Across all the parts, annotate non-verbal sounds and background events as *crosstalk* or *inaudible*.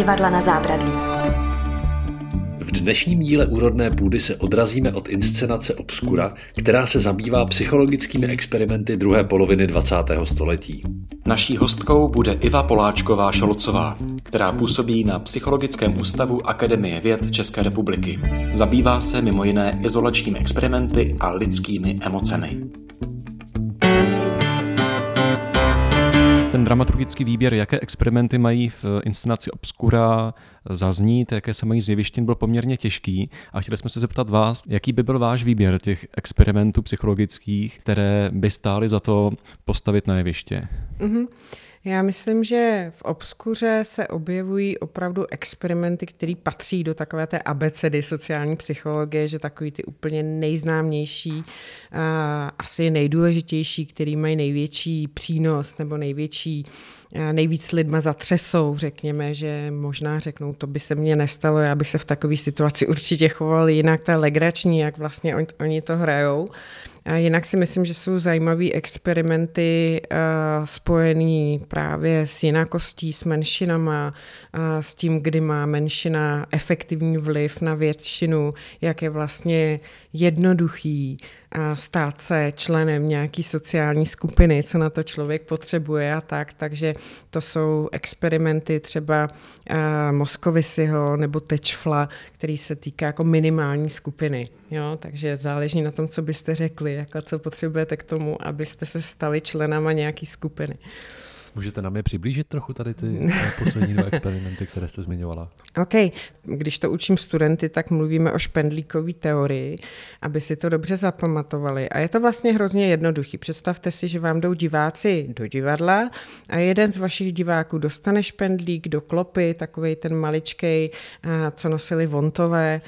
divadla na zábradlí. V dnešním díle Úrodné půdy se odrazíme od inscenace Obskura, která se zabývá psychologickými experimenty druhé poloviny 20. století. Naší hostkou bude Iva Poláčková Šolcová, která působí na Psychologickém ústavu Akademie věd České republiky. Zabývá se mimo jiné izolačními experimenty a lidskými emocemi. Ten dramaturgický výběr, jaké experimenty mají v inscenaci Obscura zaznít, jaké se mají zjevištěn, byl poměrně těžký a chtěli jsme se zeptat vás, jaký by byl váš výběr těch experimentů psychologických, které by stály za to postavit na jeviště. Mm-hmm. Já myslím, že v obskuře se objevují opravdu experimenty, které patří do takové té abecedy sociální psychologie, že takový ty úplně nejznámější, asi nejdůležitější, který mají největší přínos nebo největší nejvíc lidma zatřesou, řekněme, že možná řeknou, to by se mně nestalo, já bych se v takové situaci určitě choval jinak, to je legrační, jak vlastně on, oni to hrajou. Jinak si myslím, že jsou zajímavé experimenty uh, spojený právě s jinakostí, s menšinama, uh, s tím, kdy má menšina efektivní vliv na většinu, jak je vlastně jednoduchý uh, stát se členem nějaký sociální skupiny, co na to člověk potřebuje a tak. Takže to jsou experimenty třeba Moskovisiho nebo Tečfla, který se týká jako minimální skupiny. Jo? Takže záleží na tom, co byste řekli, jako co potřebujete k tomu, abyste se stali členama nějaký skupiny. Můžete nám je přiblížit trochu tady ty eh, poslední dva *laughs* experimenty, které jste zmiňovala? OK. Když to učím studenty, tak mluvíme o špendlíkové teorii, aby si to dobře zapamatovali. A je to vlastně hrozně jednoduchý. Představte si, že vám jdou diváci do divadla a jeden z vašich diváků dostane špendlík do klopy, takový ten maličkej, co nosili vontové,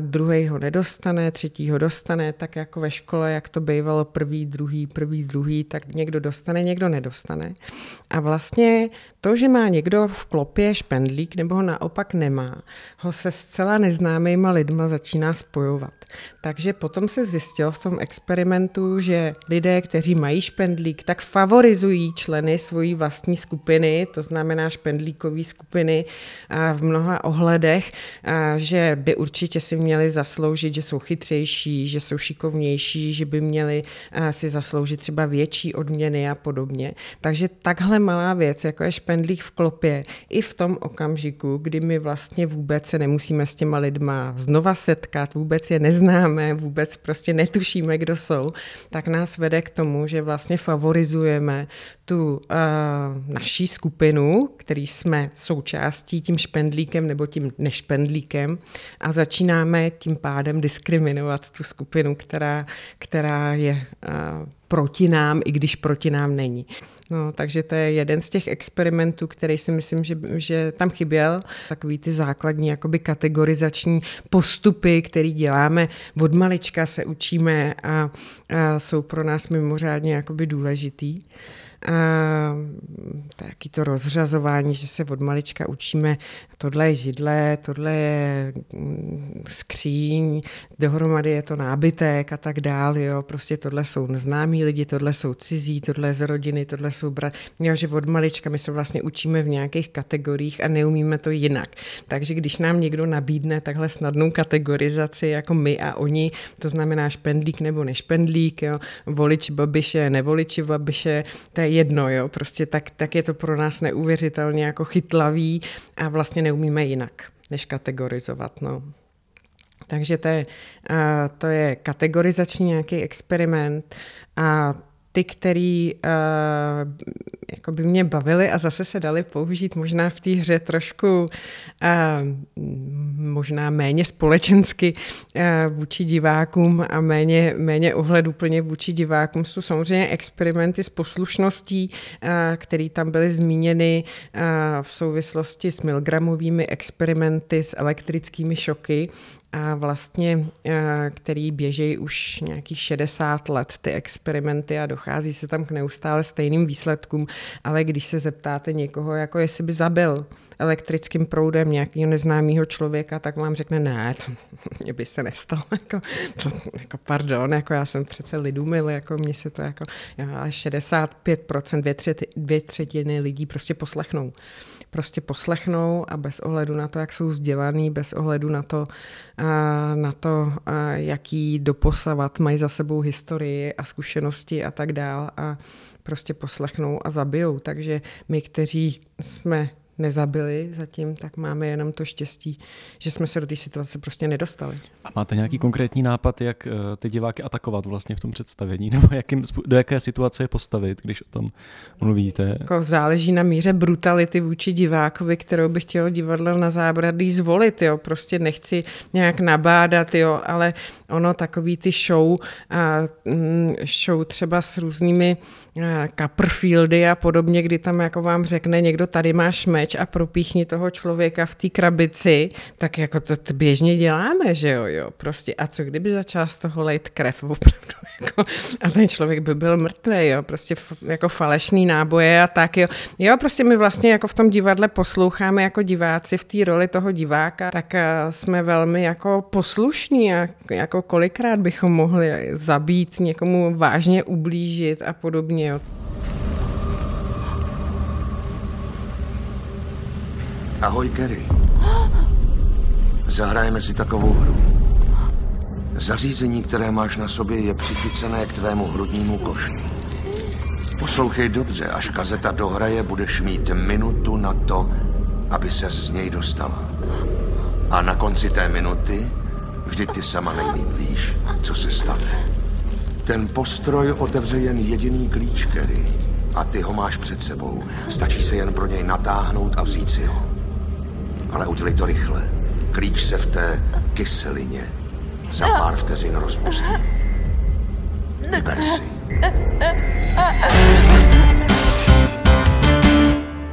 druhý ho nedostane, třetí ho dostane, tak jako ve škole, jak to bývalo prvý, druhý, prvý, druhý, tak někdo dostane, někdo nedostane. A vlastně to, že má někdo v klopě špendlík nebo ho naopak nemá, ho se zcela neznámýma lidma začíná spojovat. Takže potom se zjistil v tom experimentu, že lidé, kteří mají špendlík, tak favorizují členy svojí vlastní skupiny, to znamená špendlíkové skupiny v mnoha ohledech, že by určitě si měli zasloužit, že jsou chytřejší, že jsou šikovnější, že by měli si zasloužit třeba větší odměny a podobně. Takže takhle malá věc, jako je špendlík v klopě, i v tom okamžiku, kdy my vlastně vůbec se nemusíme s těma lidma znova setkat, vůbec je neznáme, vůbec prostě netušíme, kdo jsou, tak nás vede k tomu, že vlastně favorizujeme tu uh, naší skupinu, který jsme součástí tím špendlíkem nebo tím nešpendlíkem a začínáme tím pádem diskriminovat tu skupinu, která, která je uh, proti nám, i když proti nám není. No, takže to je jeden z těch experimentů, který si myslím, že, že tam chyběl. Takový ty základní jakoby kategorizační postupy, který děláme od malička se učíme a, a jsou pro nás mimořádně jakoby důležitý taky to rozřazování, že se od malička učíme, tohle je židle, tohle je mm, skříň, dohromady je to nábytek a tak dále, jo, prostě tohle jsou neznámí lidi, tohle jsou cizí, tohle je z rodiny, tohle jsou brat, jo, že od malička my se vlastně učíme v nějakých kategoriích a neumíme to jinak. Takže když nám někdo nabídne takhle snadnou kategorizaci jako my a oni, to znamená špendlík nebo nešpendlík, jo, volič babiše, nevoliči babiše, to je jedno, jo, prostě tak, tak je to pro nás neuvěřitelně jako chytlavý a vlastně neumíme jinak, než kategorizovat, no. Takže to je, to je kategorizační nějaký experiment a ty, který uh, jako by mě bavily a zase se dali použít možná v té hře trošku uh, možná méně společensky uh, vůči divákům a méně, méně ohleduplně vůči divákům. Jsou samozřejmě experimenty s poslušností, uh, které tam byly zmíněny uh, v souvislosti s milgramovými experimenty s elektrickými šoky a vlastně, eh, který běží už nějakých 60 let, ty experimenty a dochází se tam k neustále stejným výsledkům, ale když se zeptáte někoho, jako jestli by zabil elektrickým proudem nějakého neznámého člověka, tak vám řekne, ne, to *laughs* mě by se nestalo, *laughs* jako, to, jako pardon, jako já jsem přece lidumil, jako mně se to jako, já 65%, dvě, dvě třetiny lidí prostě poslechnou prostě poslechnou a bez ohledu na to, jak jsou vzdělaný, bez ohledu na to, na to jaký doposavat mají za sebou historii a zkušenosti a tak dál a prostě poslechnou a zabijou. Takže my, kteří jsme nezabili zatím, tak máme jenom to štěstí, že jsme se do té situace prostě nedostali. A máte nějaký konkrétní nápad, jak eh, ty diváky atakovat vlastně v tom představení, *laughs* nebo jakým, do jaké situace je postavit, když o tom mluvíte? Jako záleží na míře brutality vůči divákovi, kterou bych chtěl divadlo na zábradlí zvolit, jo. Prostě nechci nějak nabádat, jo, ale ono takový ty show, a, mm, show třeba s různými Copperfieldy a podobně, kdy tam jako vám řekne někdo, tady máš meč a propíchni toho člověka v té krabici, tak jako to, běžně děláme, že jo, jo, prostě a co kdyby začala z toho lejt krev opravdu, *laughs* jako, a ten člověk by byl mrtvý, jo, prostě jako falešný náboje a tak, jo. Jo, prostě my vlastně jako v tom divadle posloucháme jako diváci v té roli toho diváka, tak jsme velmi jako poslušní a jako kolikrát bychom mohli zabít, někomu vážně ublížit a podobně, Jo. Ahoj, Kerry. Zahrajeme si takovou hru. Zařízení, které máš na sobě, je přichycené k tvému hrudnímu koši. Poslouchej dobře, až kazeta dohraje, budeš mít minutu na to, aby se z něj dostala. A na konci té minuty, vždy ty sama nejlíp víš, co se stane. Ten postroj otevře jen jediný klíč, Kerry. A ty ho máš před sebou. Stačí se jen pro něj natáhnout a vzít si ho. Ale udělej to rychle. Klíč se v té kyselině za pár vteřin rozpustí. Vyber si.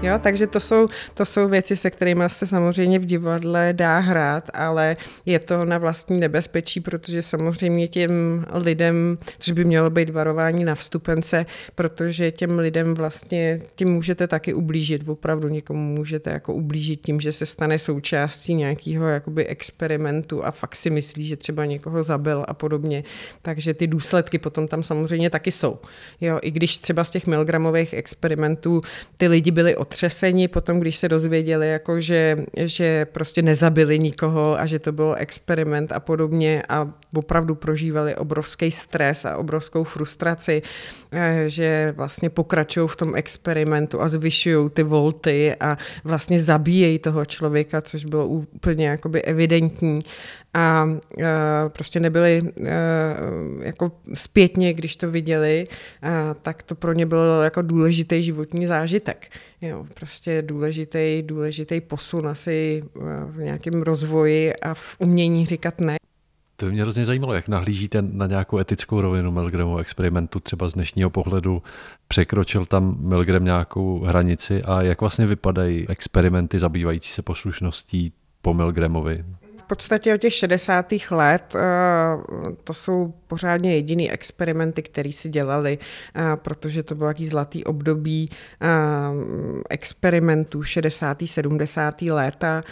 Jo, takže to jsou, to jsou věci, se kterými se samozřejmě v divadle dá hrát, ale je to na vlastní nebezpečí, protože samozřejmě těm lidem, což by mělo být varování na vstupence, protože těm lidem vlastně tím můžete taky ublížit, opravdu někomu můžete jako ublížit tím, že se stane součástí nějakého jakoby experimentu a fakt si myslí, že třeba někoho zabil a podobně. Takže ty důsledky potom tam samozřejmě taky jsou. Jo, i když třeba z těch milgramových experimentů ty lidi byli od otřeseni potom, když se dozvěděli, jako že, že prostě nezabili nikoho a že to bylo experiment a podobně a opravdu prožívali obrovský stres a obrovskou frustraci, eh, že vlastně pokračují v tom experimentu a zvyšují ty volty a vlastně zabíjejí toho člověka, což bylo úplně jakoby evidentní a uh, prostě nebyli uh, jako zpětně, když to viděli, uh, tak to pro ně bylo jako důležitý životní zážitek. Jo, prostě důležitý, důležitý posun asi v nějakém rozvoji a v umění říkat ne. To by mě hrozně zajímalo, jak nahlížíte na nějakou etickou rovinu Milgramu experimentu, třeba z dnešního pohledu. Překročil tam Milgram nějakou hranici a jak vlastně vypadají experimenty zabývající se poslušností po Milgramovi? Podstatě od těch 60. let eh, to jsou pořádně jediný experimenty, které si dělali, eh, protože to bylo jaký zlatý období eh, experimentů 60. 70. léta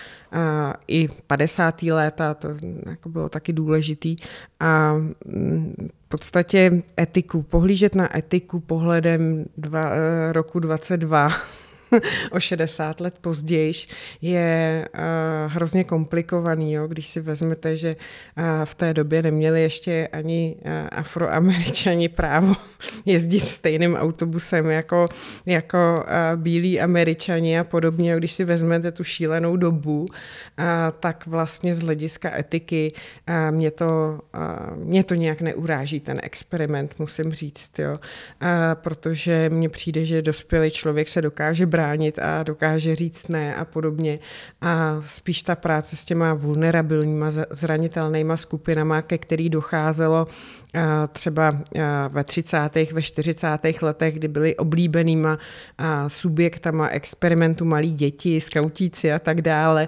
i 50. léta, to jako bylo taky důležitý. A mm, v podstatě etiku, pohlížet na etiku pohledem dva, roku 22 *laughs* o 60 let později, je uh, hrozně komplikovaný, jo? když si vezmete, že uh, v té době neměli ještě ani uh, afroameričani právo *laughs* jezdit stejným autobusem jako, jako uh, bílí američani a podobně. Když si vezmete tu šílenou dobu, uh, tak vlastně z hlediska etiky uh, mě, to, uh, mě to nějak neuráží, ten experiment, musím říct, jo? Uh, protože mně přijde, že dospělý člověk se dokáže brát bránit a dokáže říct ne a podobně. A spíš ta práce s těma vulnerabilníma, zranitelnýma skupinama, ke který docházelo třeba ve 30. ve 40. letech, kdy byly oblíbenýma subjektama experimentu malí děti, skautíci a tak dále,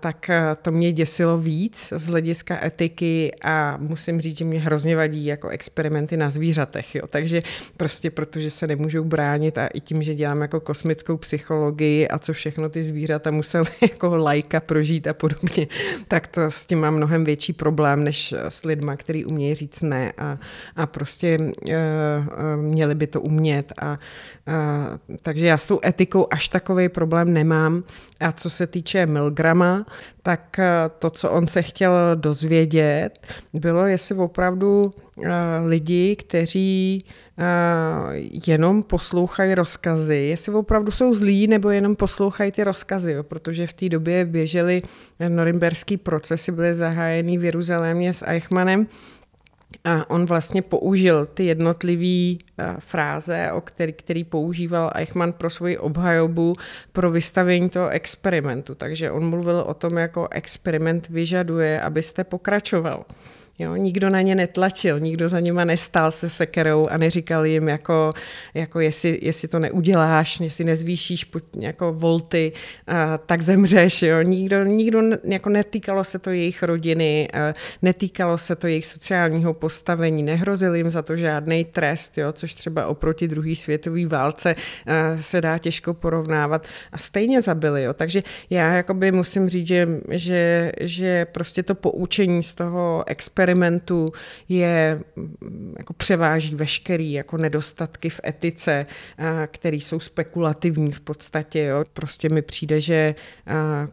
tak to mě děsilo víc z hlediska etiky a musím říct, že mě hrozně vadí jako experimenty na zvířatech. Jo. Takže prostě protože se nemůžou bránit a i tím, že dělám jako kosmic klinickou psychologii a co všechno ty zvířata museli *laughs* jako lajka prožít a podobně, tak to s tím mám mnohem větší problém, než s lidma, který umějí říct ne a, a prostě uh, měli by to umět. A, uh, takže já s tou etikou až takový problém nemám. A co se týče Milgrama, tak to, co on se chtěl dozvědět, bylo, jestli opravdu lidi, kteří jenom poslouchají rozkazy, jestli opravdu jsou zlí, nebo jenom poslouchají ty rozkazy, jo? protože v té době běžely norimberský procesy, byly zahájeny v Jeruzalémě s Eichmannem, a on vlastně použil ty jednotlivé fráze, o který, který používal Eichmann pro svoji obhajobu pro vystavení toho experimentu. Takže on mluvil o tom, jako experiment vyžaduje, abyste pokračoval. Jo, nikdo na ně netlačil, nikdo za nima nestál se sekerou a neříkal jim, jako, jako jestli, jestli to neuděláš, jestli nezvýšíš jako volty, a, tak zemřeš. Jo. Nikdo, nikdo jako netýkalo se to jejich rodiny, a, netýkalo se to jejich sociálního postavení, nehrozil jim za to žádný trest, jo, což třeba oproti druhé světové válce a, se dá těžko porovnávat a stejně zabili. Jo. Takže já musím říct, že, že, že prostě to poučení z toho experimentu experimentu je, mm, jako převáží veškerý jako nedostatky v etice, které jsou spekulativní v podstatě. Jo. Prostě mi přijde, že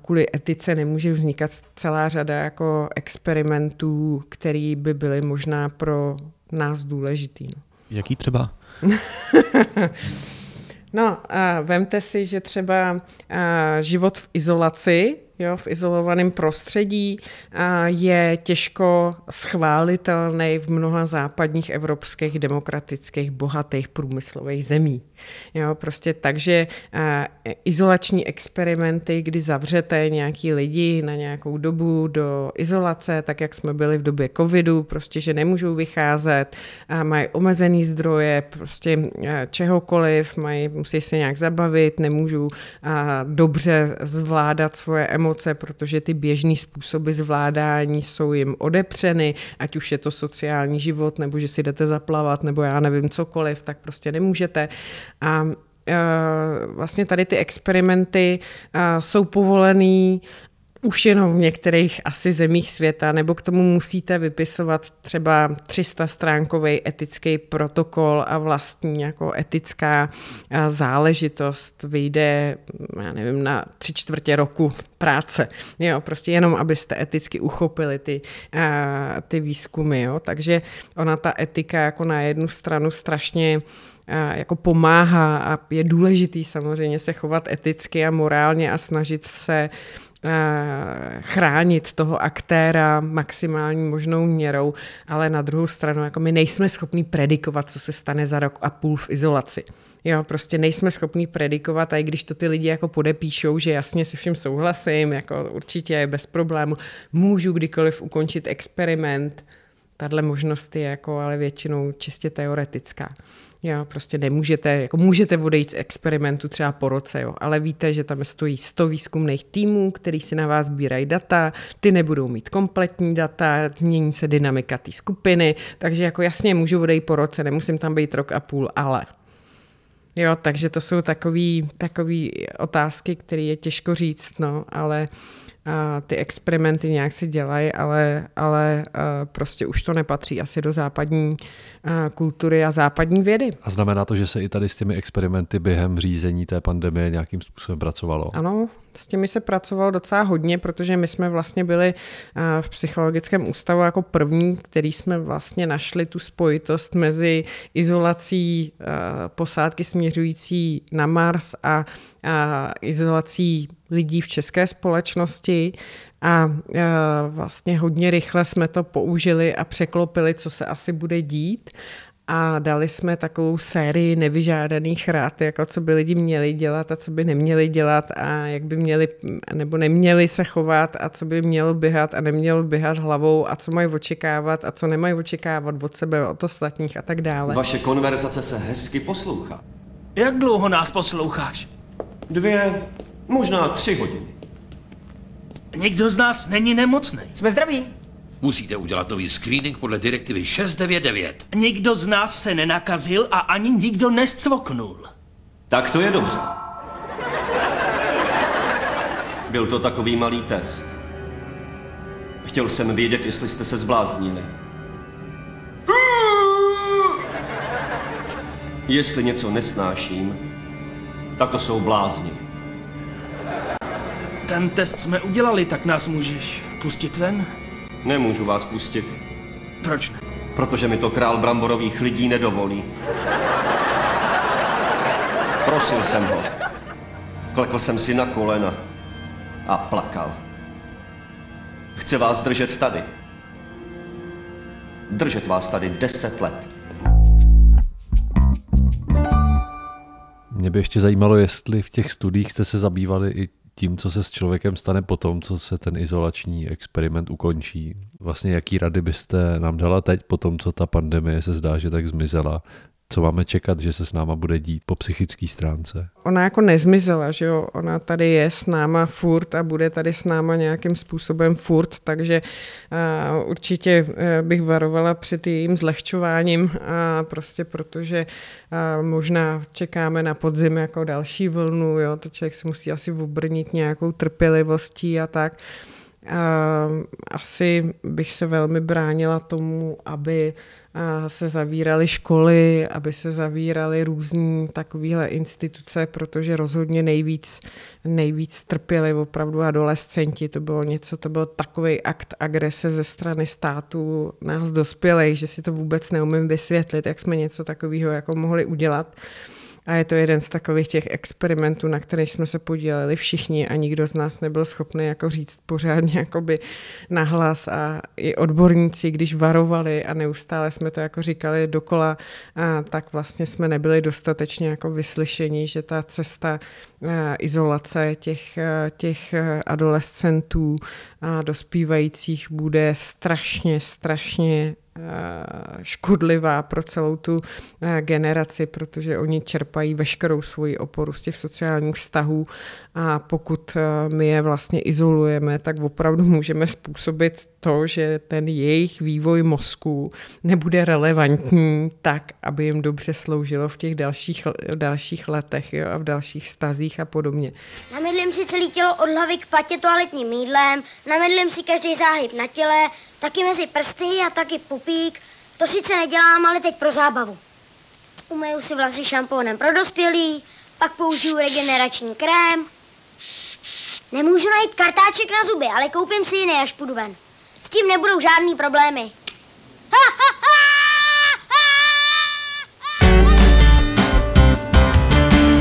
kvůli etice nemůže vznikat celá řada jako experimentů, které by byly možná pro nás důležitý. No. Jaký třeba? *laughs* no, a vemte si, že třeba život v izolaci jo, v izolovaném prostředí je těžko schválitelný v mnoha západních evropských demokratických bohatých průmyslových zemí. Jo, prostě takže izolační experimenty, kdy zavřete nějaký lidi na nějakou dobu do izolace, tak jak jsme byli v době covidu, prostě, že nemůžou vycházet, a mají omezený zdroje, prostě čehokoliv, mají, musí se nějak zabavit, nemůžou dobře zvládat svoje emoce, emoce, protože ty běžné způsoby zvládání jsou jim odepřeny, ať už je to sociální život, nebo že si jdete zaplavat, nebo já nevím cokoliv, tak prostě nemůžete. A e, vlastně tady ty experimenty e, jsou povolený už jenom v některých asi zemích světa, nebo k tomu musíte vypisovat třeba 300 stránkový etický protokol a vlastní jako etická záležitost vyjde, já nevím, na tři čtvrtě roku práce. Jo, prostě jenom, abyste eticky uchopili ty, ty výzkumy. Jo. Takže ona ta etika jako na jednu stranu strašně jako pomáhá a je důležitý samozřejmě se chovat eticky a morálně a snažit se uh, Eh, chránit toho aktéra maximální možnou měrou, ale na druhou stranu jako my nejsme schopni predikovat, co se stane za rok a půl v izolaci. Jo, prostě nejsme schopni predikovat, a i když to ty lidi jako podepíšou, že jasně se vším souhlasím, jako určitě bez problému, můžu kdykoliv ukončit experiment, tahle možnost je jako ale většinou čistě teoretická. Jo, prostě nemůžete, jako můžete odejít z experimentu třeba po roce, jo, ale víte, že tam stojí 100 výzkumných týmů, který si na vás sbírají data, ty nebudou mít kompletní data, změní se dynamika té skupiny, takže jako jasně můžu odejít po roce, nemusím tam být rok a půl, ale. Jo, takže to jsou takové otázky, které je těžko říct, no, ale a ty experimenty nějak si dělají, ale, ale prostě už to nepatří asi do západní kultury a západní vědy. A znamená to, že se i tady s těmi experimenty během řízení té pandemie nějakým způsobem pracovalo? Ano, s těmi se pracovalo docela hodně, protože my jsme vlastně byli v psychologickém ústavu jako první, který jsme vlastně našli tu spojitost mezi izolací posádky směřující na Mars a, a izolací lidí v české společnosti. A vlastně hodně rychle jsme to použili a překlopili, co se asi bude dít a dali jsme takovou sérii nevyžádaných rád, jako co by lidi měli dělat a co by neměli dělat a jak by měli nebo neměli se chovat a co by mělo běhat a nemělo běhat hlavou a co mají očekávat a co nemají očekávat od sebe, od ostatních a tak dále. Vaše konverzace se hezky poslouchá. Jak dlouho nás posloucháš? Dvě, možná tři hodiny. Nikdo z nás není nemocný. Jsme zdraví. Musíte udělat nový screening podle direktivy 699. Nikdo z nás se nenakazil a ani nikdo nescvoknul. Tak to je dobře. Byl to takový malý test. Chtěl jsem vědět, jestli jste se zbláznili. Jestli něco nesnáším, tak to jsou blázni. Ten test jsme udělali, tak nás můžeš pustit ven? Nemůžu vás pustit, Proč ne? protože mi to král bramborových lidí nedovolí. Prosil jsem ho. Klekl jsem si na kolena a plakal. Chce vás držet tady. Držet vás tady deset let. Mě by ještě zajímalo, jestli v těch studiích jste se zabývali i tím, co se s člověkem stane po tom, co se ten izolační experiment ukončí. Vlastně jaký rady byste nám dala teď po tom, co ta pandemie se zdá, že tak zmizela? Co máme čekat, že se s náma bude dít po psychické stránce? Ona jako nezmizela, že jo, ona tady je s náma furt a bude tady s náma nějakým způsobem furt, takže uh, určitě uh, bych varovala před jejím zlehčováním, uh, prostě protože uh, možná čekáme na podzim jako další vlnu, jo, to člověk se musí asi obrnit nějakou trpělivostí a tak. Uh, asi bych se velmi bránila tomu, aby se zavíraly školy, aby se zavíraly různé takovéhle instituce, protože rozhodně nejvíc, nejvíc trpěli opravdu adolescenti. To bylo něco, to byl takový akt agrese ze strany státu nás dospělých, že si to vůbec neumím vysvětlit, jak jsme něco takového jako mohli udělat. A je to jeden z takových těch experimentů, na kterých jsme se podíleli všichni a nikdo z nás nebyl schopný jako říct pořádně jakoby nahlas. A i odborníci, když varovali a neustále jsme to jako říkali dokola, a tak vlastně jsme nebyli dostatečně jako vyslyšení, že ta cesta izolace těch, těch adolescentů a dospívajících bude strašně, strašně Eh, škodlivá pro celou tu eh, generaci, protože oni čerpají veškerou svoji oporu z těch sociálních vztahů. A pokud eh, my je vlastně izolujeme, tak opravdu můžeme způsobit to, že ten jejich vývoj mozku nebude relevantní tak, aby jim dobře sloužilo v těch dalších, dalších letech jo, a v dalších stazích a podobně. Namydlím si celé tělo od hlavy k patě toaletním mídlem, namydlím si každý záhyb na těle, taky mezi prsty a taky pupík. To sice nedělám, ale teď pro zábavu. Umeju si vlasy šampónem pro dospělý, pak použiju regenerační krém. Nemůžu najít kartáček na zuby, ale koupím si jiný, až půjdu ven. S tím nebudou žádný problémy. Ha, ha, ha!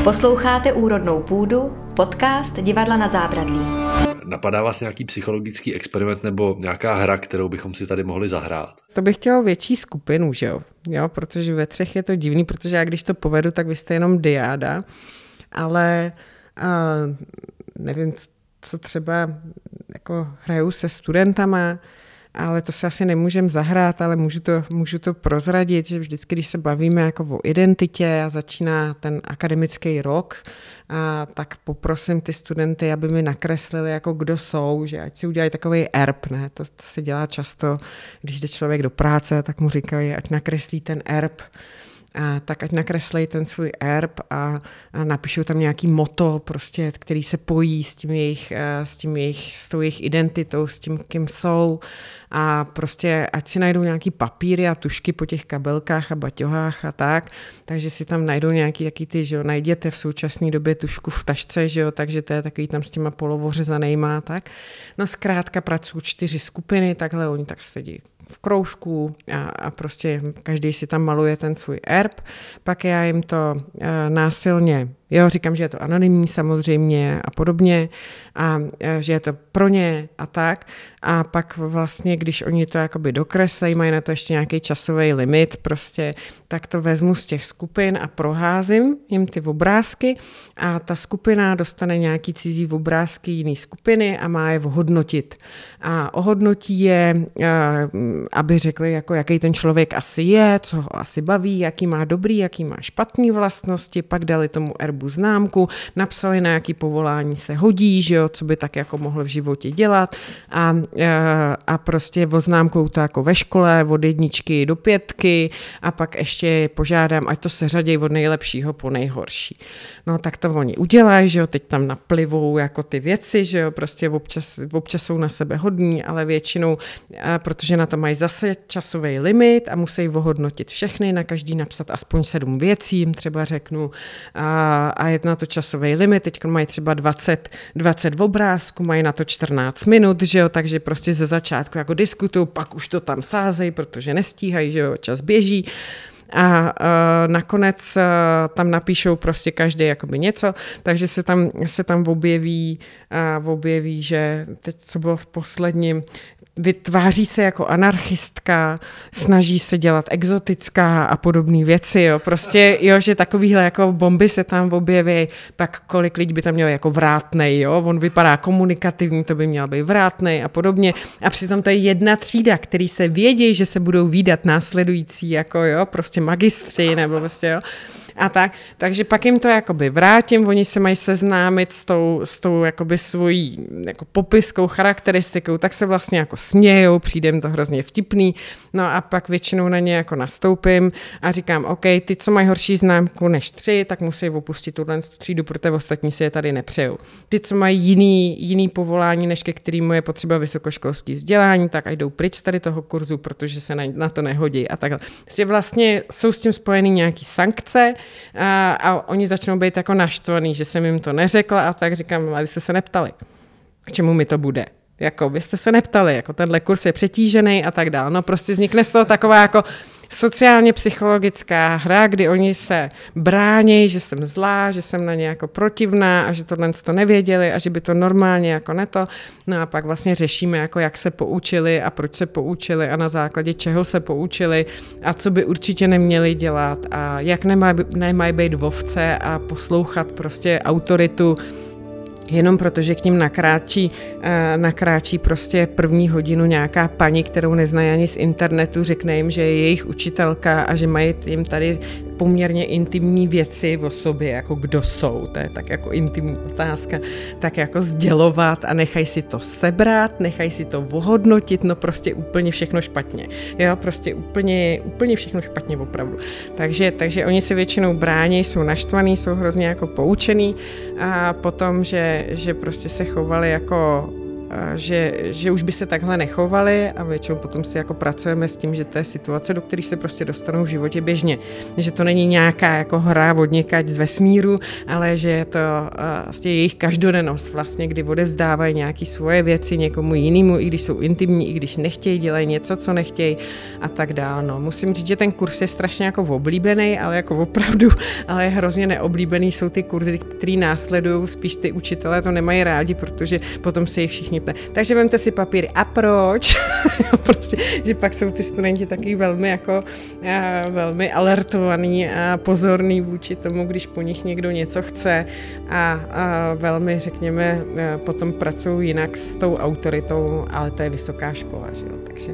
Posloucháte Úrodnou půdu, podcast Divadla na zábradlí. Napadá vás nějaký psychologický experiment nebo nějaká hra, kterou bychom si tady mohli zahrát? To bych chtěl větší skupinu, že jo? jo? Protože ve třech je to divný, protože já když to povedu, tak vy jste jenom diáda, ale uh, nevím, co třeba jako hraju se studentama, ale to se asi nemůžem zahrát, ale můžu to, můžu to prozradit, že vždycky, když se bavíme jako o identitě a začíná ten akademický rok, a tak poprosím ty studenty, aby mi nakreslili, jako kdo jsou, že ať si udělají takový erb, ne? To, to se dělá často, když jde člověk do práce, tak mu říkají, ať nakreslí ten erb tak ať nakreslej ten svůj erb a, a napíšou tam nějaký moto, prostě, který se pojí s tím jejich, s tím jejich, s tou jejich identitou, s tím, kým jsou. A prostě ať si najdou nějaký papíry a tušky po těch kabelkách a baťohách a tak, takže si tam najdou nějaký jaký ty, že jo, najděte v současné době tušku v tašce, že jo, takže to je takový tam s těma polovořezanýma a tak. No zkrátka pracují čtyři skupiny, takhle oni tak sedí v kroužku a, a prostě každý si tam maluje ten svůj erb, pak já jim to e, násilně Jo, říkám, že je to anonymní samozřejmě a podobně a že je to pro ně a tak. A pak vlastně, když oni to jakoby dokreslejí, mají na to ještě nějaký časový limit prostě, tak to vezmu z těch skupin a proházím jim ty obrázky a ta skupina dostane nějaký cizí obrázky jiné skupiny a má je ohodnotit. A ohodnotí je, aby řekli, jako jaký ten člověk asi je, co ho asi baví, jaký má dobrý, jaký má špatný vlastnosti, pak dali tomu erbu webu známku, napsali, na jaký povolání se hodí, že jo, co by tak jako mohl v životě dělat a, a prostě oznámkou to jako ve škole, od jedničky do pětky a pak ještě požádám, ať to se řadí od nejlepšího po nejhorší. No tak to oni udělají, že jo, teď tam naplivou jako ty věci, že jo, prostě občas, občas jsou na sebe hodní, ale většinou, protože na to mají zase časový limit a musí ohodnotit všechny, na každý napsat aspoň sedm věcí, jim třeba řeknu, a, a je na to časový limit, teď mají třeba 20, 20 obrázků, mají na to 14 minut, že jo, takže prostě ze začátku jako diskutují, pak už to tam sázejí, protože nestíhají, že jo, čas běží. A uh, nakonec uh, tam napíšou prostě každý jakoby něco, takže se tam, se tam objeví, uh, objeví, že teď co bylo v posledním, vytváří se jako anarchistka, snaží se dělat exotická a podobné věci, jo. Prostě, jo, že takovýhle jako bomby se tam objeví, pak kolik lidí by tam mělo jako vrátnej, jo. On vypadá komunikativní, to by měl být vrátnej a podobně. A přitom to je jedna třída, který se vědí, že se budou výdat následující, jako jo, prostě magistři, nebo prostě, jo a tak. Takže pak jim to jakoby vrátím, oni se mají seznámit s tou, s tou jakoby svojí jako popiskou, charakteristikou, tak se vlastně jako smějou, přijde jim to hrozně vtipný, no a pak většinou na ně jako nastoupím a říkám, OK, ty, co mají horší známku než tři, tak musí opustit tuhle třídu, protože ostatní si je tady nepřejou. Ty, co mají jiný, jiný povolání, než ke kterému je potřeba vysokoškolský vzdělání, tak a jdou pryč tady toho kurzu, protože se na, na to nehodí a takhle. Vlastně, vlastně jsou s tím spojeny nějaké sankce, a, a oni začnou být jako naštvaný, že jsem jim to neřekla a tak říkám, ale vy jste se neptali, k čemu mi to bude. Jako, vy jste se neptali, jako tenhle kurz je přetížený a tak dále. No prostě vznikne z toho taková jako sociálně psychologická hra, kdy oni se brání, že jsem zlá, že jsem na ně jako protivná a že tohle to nevěděli a že by to normálně jako neto. No a pak vlastně řešíme, jako jak se poučili a proč se poučili a na základě čeho se poučili a co by určitě neměli dělat a jak nemají, nemají být vovce a poslouchat prostě autoritu jenom protože k ním nakráčí, eh, nakráčí prostě první hodinu nějaká paní, kterou neznají ani z internetu, řekne jim, že je jejich učitelka a že mají jim tady poměrně intimní věci o sobě, jako kdo jsou, to je tak jako intimní otázka, tak jako sdělovat a nechaj si to sebrat, nechaj si to ohodnotit, no prostě úplně všechno špatně. Jo, prostě úplně, úplně všechno špatně opravdu. Takže, takže oni se většinou brání, jsou naštvaný, jsou hrozně jako poučený a potom, že, že prostě se chovali jako že, že už by se takhle nechovali a většinou potom si jako pracujeme s tím, že to je situace, do kterých se prostě dostanou v životě běžně. Že to není nějaká jako hra odněkať z vesmíru, ale že je to vlastně jejich každodennost vlastně, kdy odevzdávají nějaké svoje věci někomu jinému, i když jsou intimní, i když nechtějí, dělají něco, co nechtějí a tak dále. No, musím říct, že ten kurz je strašně jako oblíbený, ale jako opravdu, *laughs* ale je hrozně neoblíbený jsou ty kurzy, které následují, spíš ty učitelé to nemají rádi, protože potom se jich všichni všichni. Takže vemte si papíry. A proč? *laughs* prostě, že pak jsou ty studenti taky velmi jako a, velmi alertovaný a pozorný vůči tomu, když po nich někdo něco chce a, a velmi, řekněme, potom pracují jinak s tou autoritou, ale to je vysoká škola, že jo? Takže,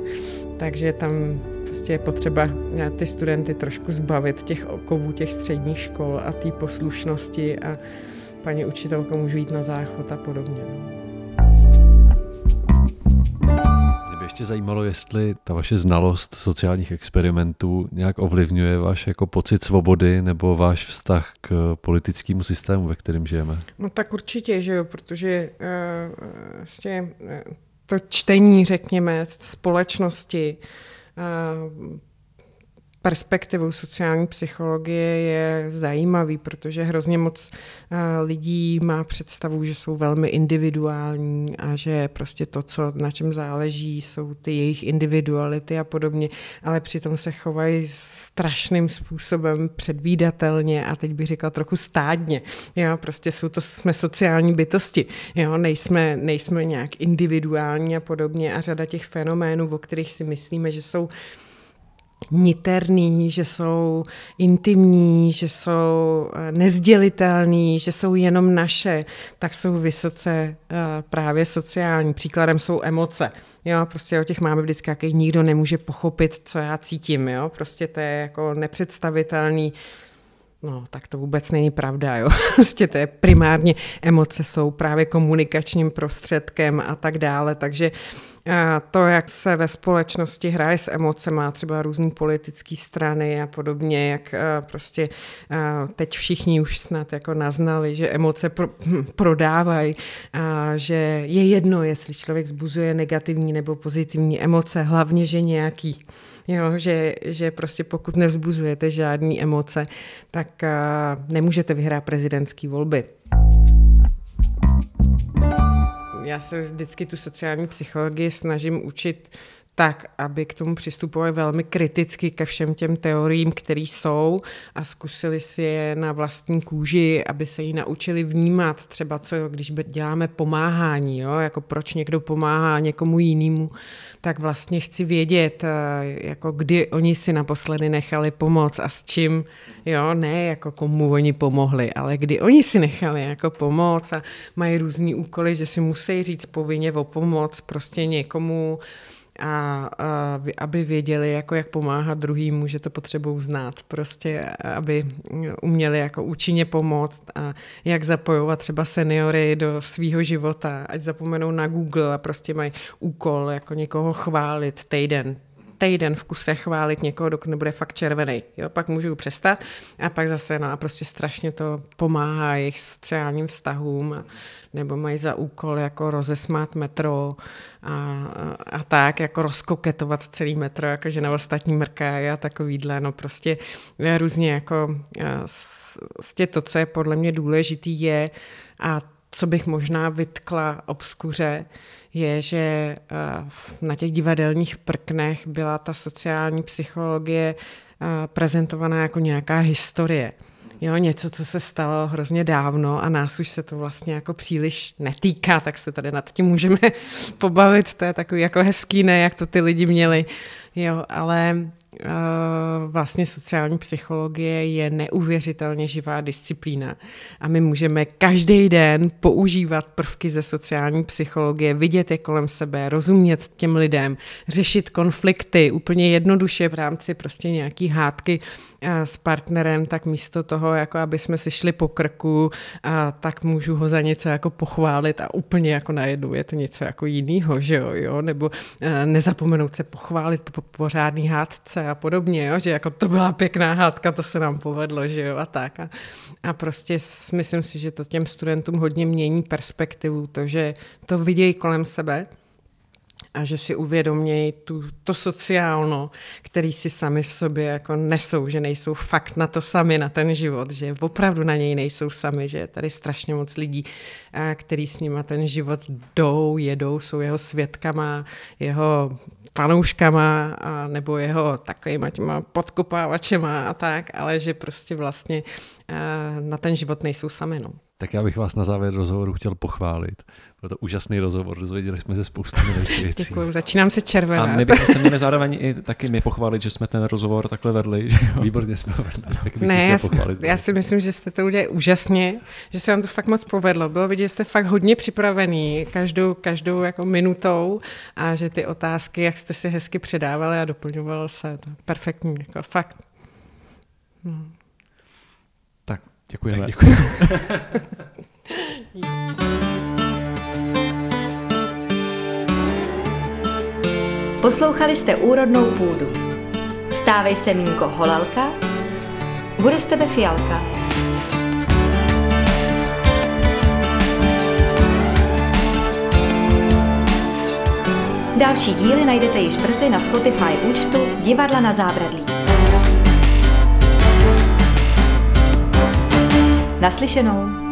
takže tam prostě je potřeba ty studenty trošku zbavit těch okovů těch středních škol a té poslušnosti a paní učitelko můžu jít na záchod a podobně. No. Ještě zajímalo, jestli ta vaše znalost sociálních experimentů nějak ovlivňuje váš jako pocit svobody nebo váš vztah k politickému systému, ve kterém žijeme. No tak určitě, že jo, protože uh, vlastně to čtení, řekněme, společnosti, uh, perspektivou sociální psychologie je zajímavý, protože hrozně moc eh, lidí má představu, že jsou velmi individuální a že prostě to, co na čem záleží, jsou ty jejich individuality a podobně, ale přitom se chovají strašným způsobem předvídatelně a teď bych řekla trochu stádně. Jo, prostě jsou to, jsme sociální bytosti, jo, nejsme, nejsme nějak individuální a podobně a řada těch fenoménů, o kterých si myslíme, že jsou niterný, že jsou intimní, že jsou eh, nezdělitelný, že jsou jenom naše, tak jsou vysoce eh, právě sociální. Příkladem jsou emoce. Jo, prostě o těch máme vždycky, jaký nikdo nemůže pochopit, co já cítím. Jo? Prostě to je jako nepředstavitelný No, tak to vůbec není pravda, jo. *laughs* Prostě to je primárně, emoce jsou právě komunikačním prostředkem a tak dále, takže to, jak se ve společnosti hraje s emocemi, třeba různé politické strany a podobně, jak prostě teď všichni už snad jako naznali, že emoce pro, hm, prodávají, a že je jedno, jestli člověk zbuzuje negativní nebo pozitivní emoce, hlavně, že nějaký. Jo, že, že prostě pokud nevzbuzujete žádné emoce, tak nemůžete vyhrát prezidentské volby já se vždycky tu sociální psychologii snažím učit tak, aby k tomu přistupovali velmi kriticky ke všem těm teoriím, které jsou a zkusili si je na vlastní kůži, aby se jí naučili vnímat třeba co, když děláme pomáhání, jo, jako proč někdo pomáhá někomu jinému, tak vlastně chci vědět, eh, jako kdy oni si naposledy nechali pomoc a s čím, jo, ne jako komu oni pomohli, ale kdy oni si nechali jako pomoc a mají různý úkoly, že si musí říct povinně o pomoc prostě někomu, a, a aby věděli, jako jak pomáhat druhým, že to potřebují znát, prostě, aby uměli jako účinně pomoct a jak zapojovat třeba seniory do svého života, ať zapomenou na Google a prostě mají úkol jako někoho chválit týden, týden v kuse chválit někoho, dokud nebude fakt červený. Jo, pak můžu přestat a pak zase no a prostě strašně to pomáhá jejich sociálním vztahům a, nebo mají za úkol jako rozesmát metro a, a, a tak, jako rozkoketovat celý metro, jakože na ostatní mrkají a takovýhle, no prostě různě jako vlastně to, co je podle mě důležitý je a co bych možná vytkla obskuře, je, že eh, na těch divadelních prknech byla ta sociální psychologie eh, prezentovaná jako nějaká historie. Jo, něco, co se stalo hrozně dávno a nás už se to vlastně jako příliš netýká, tak se tady nad tím můžeme *laughs* pobavit, to je takový jako hezký, ne, jak to ty lidi měli. Jo, ale Eh, vlastně sociální psychologie je neuvěřitelně živá disciplína a my můžeme každý den používat prvky ze sociální psychologie, vidět je kolem sebe, rozumět těm lidem, řešit konflikty úplně jednoduše v rámci prostě nějaký hádky s partnerem, tak místo toho, jako aby jsme si šli po krku, a tak můžu ho za něco jako pochválit a úplně jako najednou je to něco jako jiného, že jo, jo? nebo nezapomenout se pochválit po pořádný hádce a podobně, jo? že jako to byla pěkná hádka, to se nám povedlo, že jo, a tak. A, a prostě myslím si, že to těm studentům hodně mění perspektivu, to, že to vidějí kolem sebe, a že si uvědomějí tu, to sociálno, který si sami v sobě jako nesou, že nejsou fakt na to sami, na ten život, že opravdu na něj nejsou sami, že je tady strašně moc lidí, který s nima ten život jdou, jedou, jsou jeho svědkama, jeho fanouškama a nebo jeho takovýma těma podkopávačema a tak, ale že prostě vlastně na ten život nejsou sami. No. Tak já bych vás na závěr rozhovoru chtěl pochválit. Byl to úžasný rozhovor, dozvěděli jsme se spoustu *laughs* věcí. Děkuji, začínám se červenat. A my bychom se měli zároveň i taky my pochválit, že jsme ten rozhovor takhle vedli. Že jo? Výborně jsme vedli. Tak ne, já, pochválit, já si myslím, že jste to udělali úžasně, že se vám to fakt moc povedlo. Bylo vidět, že jste fakt hodně připravený každou, každou jako minutou a že ty otázky, jak jste si hezky předávali a doplňoval se, to perfektní, jako fakt. Hmm. Děkujeme. Tak děkuji. *laughs* Poslouchali jste Úrodnou půdu. Stávej se Mínko Holalka, bude z tebe fialka. Další díly najdete již brzy na Spotify účtu Divadla na zábradlí. Naslyšenou.